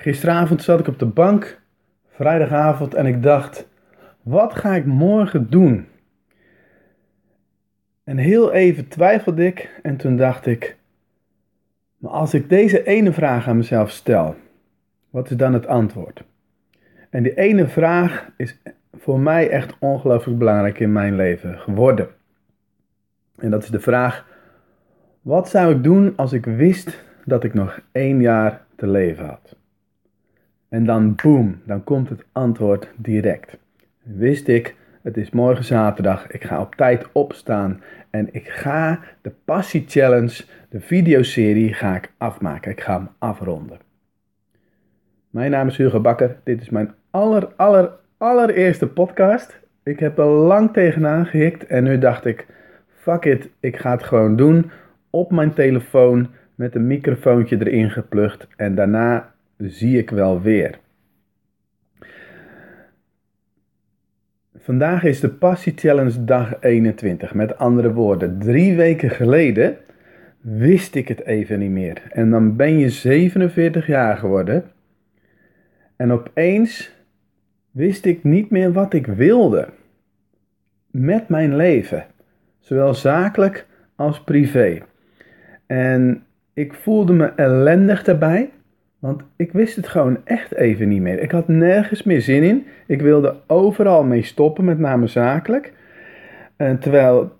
Gisteravond zat ik op de bank, vrijdagavond, en ik dacht: wat ga ik morgen doen? En heel even twijfelde ik en toen dacht ik: maar als ik deze ene vraag aan mezelf stel, wat is dan het antwoord? En die ene vraag is voor mij echt ongelooflijk belangrijk in mijn leven geworden. En dat is de vraag: wat zou ik doen als ik wist dat ik nog één jaar te leven had? En dan boem, dan komt het antwoord direct. Wist ik, het is morgen zaterdag, ik ga op tijd opstaan en ik ga de Passie Challenge, de videoserie, ga ik afmaken. Ik ga hem afronden. Mijn naam is Hugo Bakker. Dit is mijn aller, aller, allereerste podcast. Ik heb er lang tegenaan gehikt en nu dacht ik, fuck it, ik ga het gewoon doen op mijn telefoon met een microfoontje erin geplucht en daarna zie ik wel weer. Vandaag is de Passie Challenge dag 21. Met andere woorden, drie weken geleden wist ik het even niet meer. En dan ben je 47 jaar geworden. En opeens wist ik niet meer wat ik wilde. Met mijn leven. Zowel zakelijk als privé. En ik voelde me ellendig daarbij. Want ik wist het gewoon echt even niet meer. Ik had nergens meer zin in. Ik wilde overal mee stoppen, met name zakelijk. En terwijl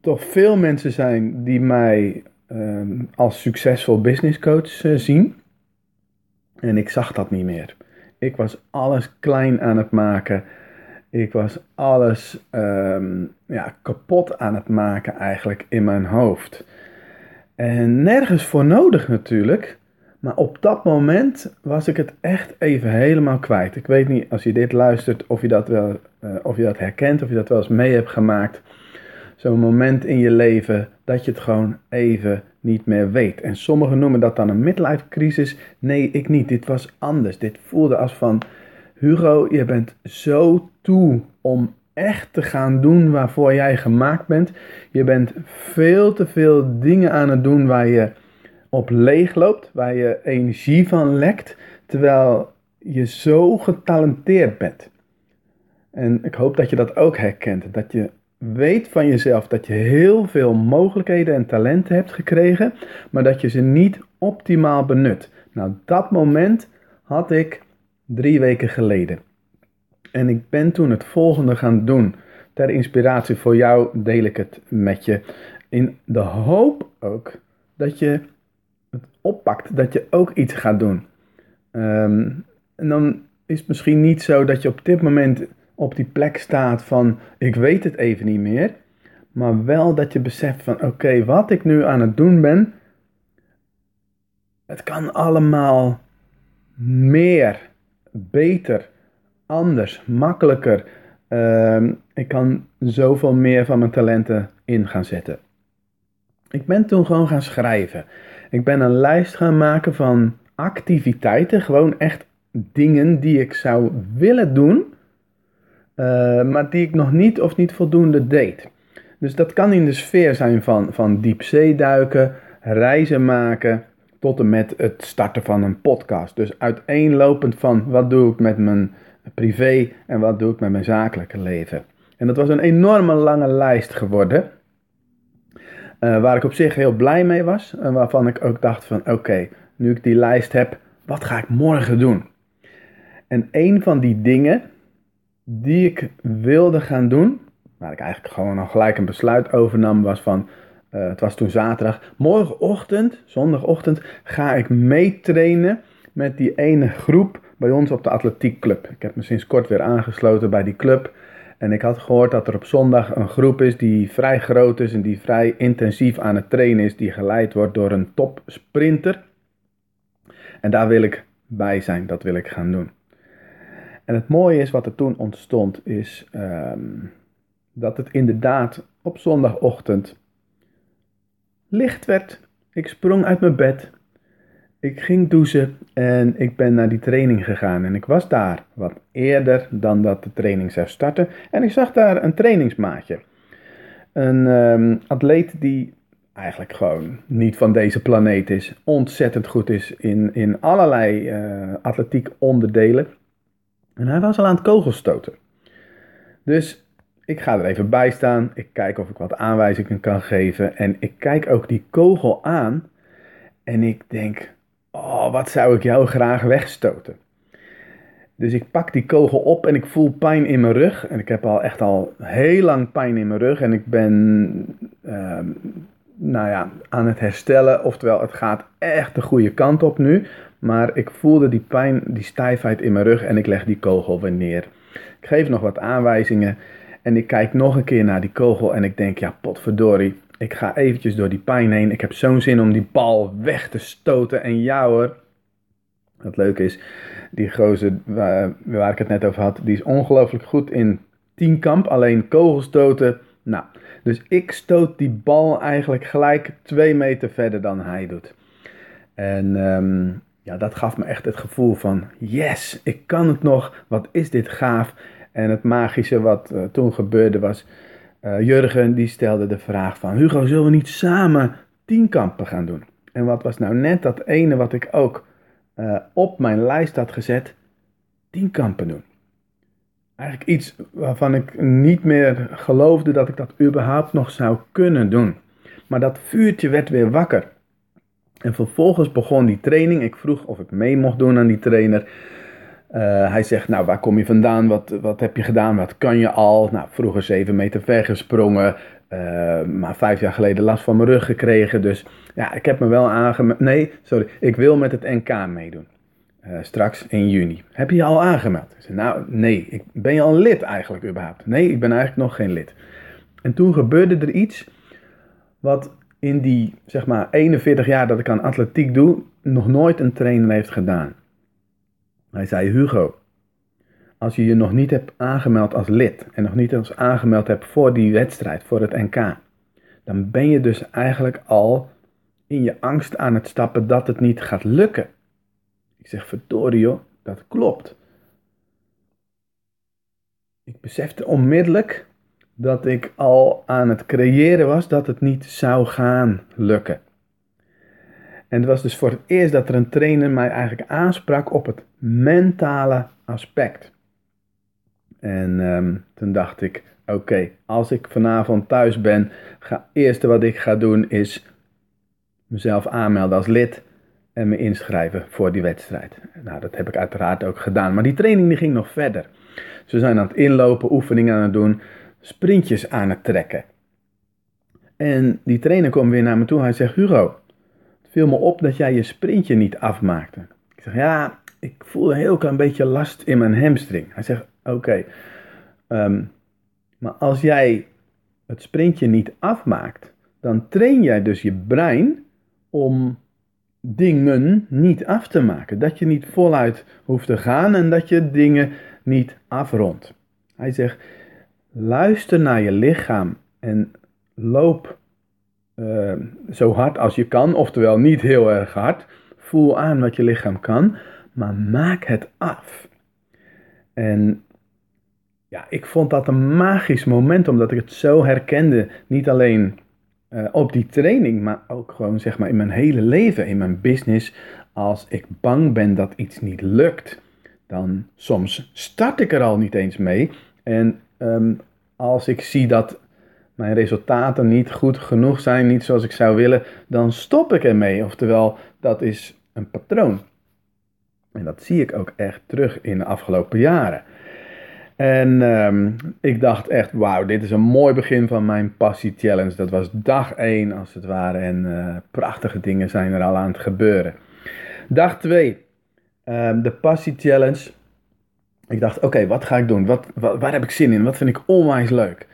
toch veel mensen zijn die mij ehm, als succesvol businesscoach uh, zien. En ik zag dat niet meer. Ik was alles klein aan het maken. Ik was alles ehm, ja, kapot aan het maken eigenlijk in mijn hoofd. En nergens voor nodig natuurlijk. Maar op dat moment was ik het echt even helemaal kwijt. Ik weet niet als je dit luistert of je dat, wel, uh, of je dat herkent, of je dat wel eens mee hebt gemaakt. Zo'n moment in je leven dat je het gewoon even niet meer weet. En sommigen noemen dat dan een midlife crisis. Nee, ik niet. Dit was anders. Dit voelde als van Hugo, je bent zo toe om echt te gaan doen waarvoor jij gemaakt bent. Je bent veel te veel dingen aan het doen waar je op leeg loopt, waar je energie van lekt, terwijl je zo getalenteerd bent. En ik hoop dat je dat ook herkent. Dat je weet van jezelf dat je heel veel mogelijkheden en talenten hebt gekregen, maar dat je ze niet optimaal benut. Nou, dat moment had ik drie weken geleden. En ik ben toen het volgende gaan doen. Ter inspiratie voor jou deel ik het met je. In de hoop ook dat je het oppakt, dat je ook iets gaat doen. Ehm, en dan is het misschien niet zo dat je op dit moment op die plek staat van ik weet het even niet meer. Maar wel dat je beseft van oké, wat ik nu aan het doen ben, het kan allemaal meer, beter, anders, makkelijker. Ehm, ik kan zoveel meer van mijn talenten in gaan zetten. Ik ben toen gewoon gaan schrijven. Ik ben een lijst gaan maken van activiteiten, gewoon echt dingen die ik zou willen doen, uh, maar die ik nog niet of niet voldoende deed. Dus dat kan in de sfeer zijn van, van diepzeeduiken, reizen maken, tot en met het starten van een podcast. Dus uiteenlopend van wat doe ik met mijn privé en wat doe ik met mijn zakelijke leven. En dat was een enorme lange lijst geworden. Uh, waar ik op zich heel blij mee was. En waarvan ik ook dacht van oké, nu ik die lijst heb, wat ga ik morgen doen? En een van die dingen die ik wilde gaan doen, waar ik eigenlijk gewoon al gelijk een besluit over nam, was van, uh, het was toen zaterdag, morgenochtend, zondagochtend, ga ik meetrainen met die ene groep bij ons op de atletiekclub. Ik heb me sinds kort weer aangesloten bij die club. En ik had gehoord dat er op zondag een groep is die vrij groot is en die vrij intensief aan het trainen is, die geleid wordt door een topsprinter. En daar wil ik bij zijn, dat wil ik gaan doen. En het mooie is wat er toen ontstond, is um, dat het inderdaad op zondagochtend licht werd. Ik sprong uit mijn bed. Ik ging douchen en ik ben naar die training gegaan. En ik was daar wat eerder dan dat de training zou starten. En ik zag daar een trainingsmaatje. Een um, atleet die eigenlijk gewoon niet van deze planeet is. Ontzettend goed is in, in allerlei uh, atletiek onderdelen. En hij was al aan het kogelstoten. Dus ik ga er even bij staan. Ik kijk of ik wat aanwijzingen kan geven. En ik kijk ook die kogel aan. En ik denk, oh, wat zou ik jou graag wegstoten. Dus ik pak die kogel op en ik voel pijn in mijn rug. En ik heb al echt al heel lang pijn in mijn rug. En ik ben uh, nou ja, aan het herstellen. Oftewel, het gaat echt de goede kant op nu. Maar ik voelde die pijn, die stijfheid in mijn rug en ik leg die kogel weer neer. Ik geef nog wat aanwijzingen en ik kijk nog een keer naar die kogel en ik denk, ja potverdorie, ik ga eventjes door die pijn heen. Ik heb zo'n zin om die bal weg te stoten en ja hoor. Wat leuk is, die gozer waar, ik het net over had, die is ongelooflijk goed in tienkamp. Alleen kogelstoten, nou, dus ik stoot die bal eigenlijk gelijk twee meter verder dan hij doet. En ehm, ja, dat gaf me echt het gevoel van, yes, ik kan het nog, wat is dit gaaf. En het magische wat uh, toen gebeurde was, uh, Jurgen die stelde de vraag van, Hugo, zullen we niet samen tienkampen gaan doen? En wat was nou net dat ene wat ik ook uh, op mijn lijst had gezet, tienkampen doen. Eigenlijk iets waarvan ik niet meer geloofde dat ik dat überhaupt nog zou kunnen doen. Maar dat vuurtje werd weer wakker. En vervolgens begon die training. Ik vroeg of ik mee mocht doen aan die trainer. Uh, hij zegt, nou, waar kom je vandaan? Wat, wat heb je gedaan? Wat kan je al? Nou, vroeger 7 meter ver gesprongen. Uh, maar vijf jaar geleden last van mijn rug gekregen. Dus ja, ik heb me wel aangemeld. Nee, sorry. Ik wil met het NK meedoen. Uh, straks in juni. Heb je je al aangemeld? Nou, nee. Ik, ben je al lid eigenlijk überhaupt? Nee, ik ben eigenlijk nog geen lid. En toen gebeurde er iets wat in die, zeg maar, 41 jaar dat ik aan atletiek doe, nog nooit een trainer heeft gedaan. Hij zei, Hugo, als je je nog niet hebt aangemeld als lid en nog niet eens aangemeld hebt voor die wedstrijd, voor het NK, dan ben je dus eigenlijk al in je angst aan het stappen dat het niet gaat lukken. Ik zeg, verdorie dat klopt. Ik besefte onmiddellijk dat ik al aan het creëren was dat het niet zou gaan lukken. En het was dus voor het eerst dat er een trainer mij eigenlijk aansprak op het mentale aspect. En ehm, toen dacht ik, oké, als ik vanavond thuis ben, ga, eerste wat ik ga doen is mezelf aanmelden als lid en me inschrijven voor die wedstrijd. Nou, dat heb ik uiteraard ook gedaan. Maar die training die ging nog verder. Ze zijn aan het inlopen, oefeningen aan het doen, sprintjes aan het trekken. En die trainer kwam weer naar me toe. Hij zegt, Hugo, viel me op dat jij je sprintje niet afmaakte. Ik zeg, ja, ik voel een heel klein beetje last in mijn hamstring. Hij zegt, oké, ehm, maar als jij het sprintje niet afmaakt, dan train jij dus je brein om dingen niet af te maken. Dat je niet voluit hoeft te gaan en dat je dingen niet afrondt. Hij zegt, luister naar je lichaam en loop uh, zo hard als je kan, oftewel niet heel erg hard. Voel aan wat je lichaam kan, maar maak het af. En ja, ik vond dat een magisch moment, omdat ik het zo herkende. Niet alleen uh, op die training, maar ook gewoon zeg maar in mijn hele leven, in mijn business. Als ik bang ben dat iets niet lukt, dan soms start ik er al niet eens mee. En um, als ik zie dat mijn resultaten niet goed genoeg zijn, niet zoals ik zou willen, dan stop ik ermee. Oftewel, dat is een patroon. En dat zie ik ook echt terug in de afgelopen jaren. En um, ik dacht echt, wauw, dit is een mooi begin van mijn Passie Challenge. Dat was dag 1 als het ware en uh, prachtige dingen zijn er al aan het gebeuren. Dag 2, um, ehm, de Passie Challenge. Ik dacht, oké, wat ga ik doen? Wat, wat, waar heb ik zin in? Wat vind ik onwijs leuk?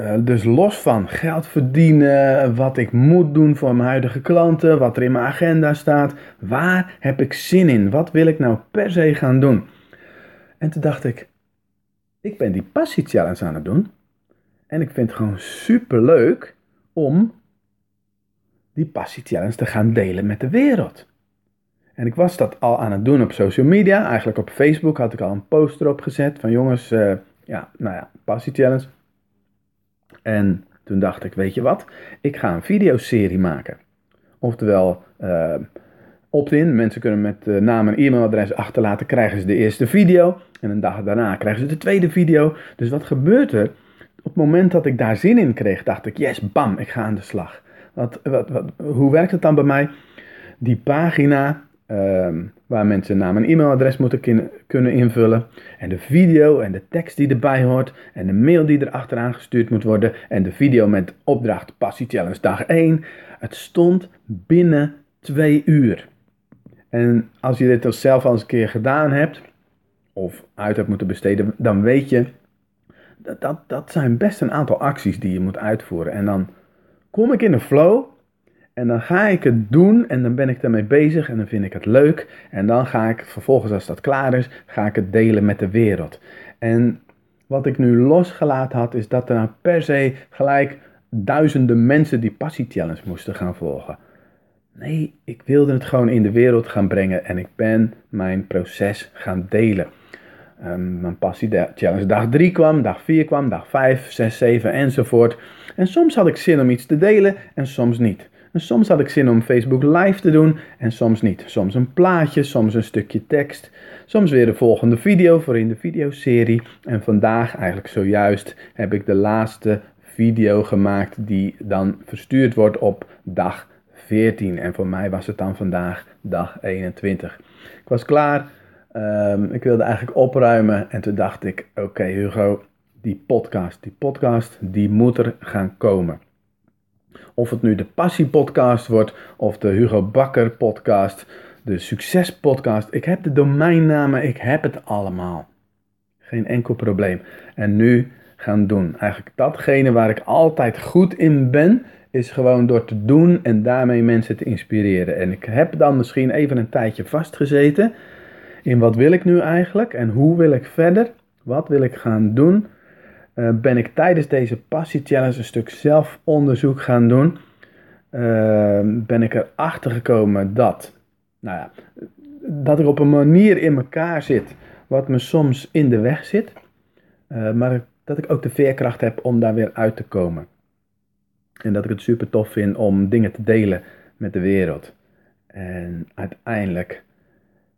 Uh, dus los van geld verdienen, wat ik moet doen voor mijn huidige klanten, wat er in mijn agenda staat, waar heb ik zin in? Wat wil ik nou per se gaan doen? En toen dacht ik, ik ben die passie challenge aan het doen. En ik vind het gewoon super leuk om die passie challenge te gaan delen met de wereld. En ik was dat al aan het doen op social media. Eigenlijk op Facebook had ik al een poster opgezet van jongens, uh, ja, nou ja, passie challenge. En Toen dacht ik, weet je wat, ik ga een videoserie maken. Oftewel, uh, opt-in, mensen kunnen met uh, naam en e-mailadres achterlaten, krijgen ze de eerste video. En een dag daarna krijgen ze de tweede video. Dus wat gebeurt er? Op het moment dat ik daar zin in kreeg, dacht ik, yes, bam, ik ga aan de slag. Wat, wat, wat, hoe werkt het dan bij mij? Die pagina Ehm, waar mensen naam en e-mailadres moeten kunnen invullen. En de video en de tekst die erbij hoort. En de mail die er achteraan gestuurd moet worden. En de video met opdracht Passie Challenge dag 1. Het stond binnen twee uur. En als je dit zelf al eens een keer gedaan hebt. Of uit hebt moeten besteden. Dan weet je. Dat, dat, dat zijn best een aantal acties die je moet uitvoeren. En dan kom ik in de flow. En dan ga ik het doen en dan ben ik ermee bezig en dan vind ik het leuk. En dan ga ik vervolgens, als dat klaar is, ga ik het delen met de wereld. En wat ik nu losgelaten had, is dat er nou per se gelijk duizenden mensen die Passie Challenge moesten gaan volgen. Nee, ik wilde het gewoon in de wereld gaan brengen en ik ben mijn proces gaan delen. Um, mijn Passie Challenge dag 3 kwam, dag 4 kwam, dag 5, 6, 7 enzovoort. En soms had ik zin om iets te delen en soms niet. En soms had ik zin om Facebook Live te doen en soms niet. Soms een plaatje, soms een stukje tekst. Soms weer de volgende video voor in de videoserie. En vandaag, eigenlijk zojuist, heb ik de laatste video gemaakt die dan verstuurd wordt op dag 14. En voor mij was het dan vandaag dag 21. Ik was klaar. Um, ik wilde eigenlijk opruimen en toen dacht ik, oké Hugo, die podcast, die podcast, die moet er gaan komen. Of het nu de Passie Podcast wordt of de Hugo Bakker Podcast, de Succes Podcast. Ik heb de domeinnamen, ik heb het allemaal. Geen enkel probleem. En nu gaan doen. Eigenlijk datgene waar ik altijd goed in ben, is gewoon door te doen en daarmee mensen te inspireren. En ik heb dan misschien even een tijdje vastgezeten in wat wil ik nu eigenlijk en hoe wil ik verder? Wat wil ik gaan doen? Uh, ben ik tijdens deze Passie Challenge een stuk zelfonderzoek gaan doen. Uh, ben ik erachter gekomen dat, nou ja, dat ik op een manier in elkaar zit wat me soms in de weg zit. Uh, maar dat ik ook de veerkracht heb om daar weer uit te komen. En dat ik het super tof vind om dingen te delen met de wereld. En uiteindelijk,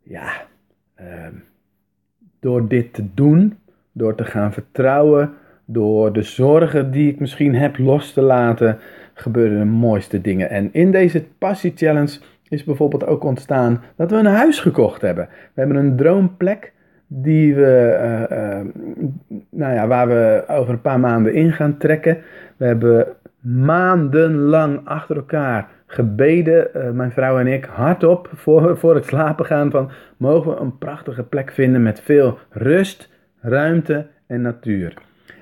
ja, door dit te doen, door te gaan vertrouwen door de zorgen die ik misschien heb los te laten, gebeuren de mooiste dingen. En in deze Passie Challenge is bijvoorbeeld ook ontstaan dat we een huis gekocht hebben. We hebben een droomplek die we, uh, uh, nou ja, waar we over een paar maanden in gaan trekken. We hebben maandenlang achter elkaar gebeden, uh, mijn vrouw en ik, hardop voor, voor het slapen gaan van mogen we een prachtige plek vinden met veel rust, ruimte en natuur.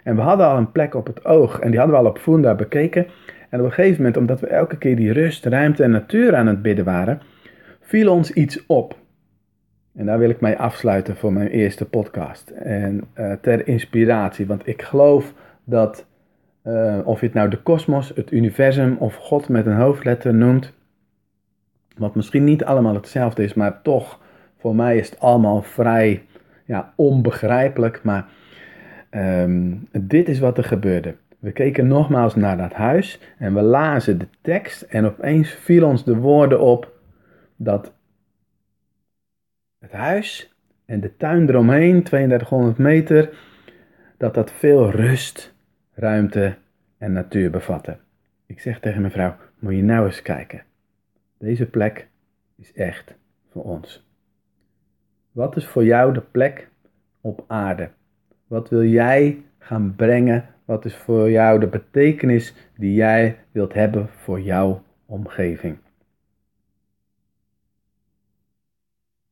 En we hadden al een plek op het oog en die hadden we al op Funda bekeken. En op een gegeven moment, omdat we elke keer die rust, ruimte en natuur aan het bidden waren, viel ons iets op. En daar wil ik mee afsluiten voor mijn eerste podcast. En uh, ter inspiratie, want ik geloof dat, uh, of je het nou de kosmos, het universum of God met een hoofdletter noemt, wat misschien niet allemaal hetzelfde is, maar toch, voor mij is het allemaal vrij ja, onbegrijpelijk. Maar Um, dit is wat er gebeurde. We keken nogmaals naar dat huis en we lazen de tekst en opeens viel ons de woorden op dat het huis en de tuin eromheen, 3200 meter, dat dat veel rust, ruimte en natuur bevatte. Ik zeg tegen mijn vrouw, moet je nou eens kijken. Deze plek is echt voor ons. Wat is voor jou de plek op aarde? Wat wil jij gaan brengen? Wat is voor jou de betekenis die jij wilt hebben voor jouw omgeving?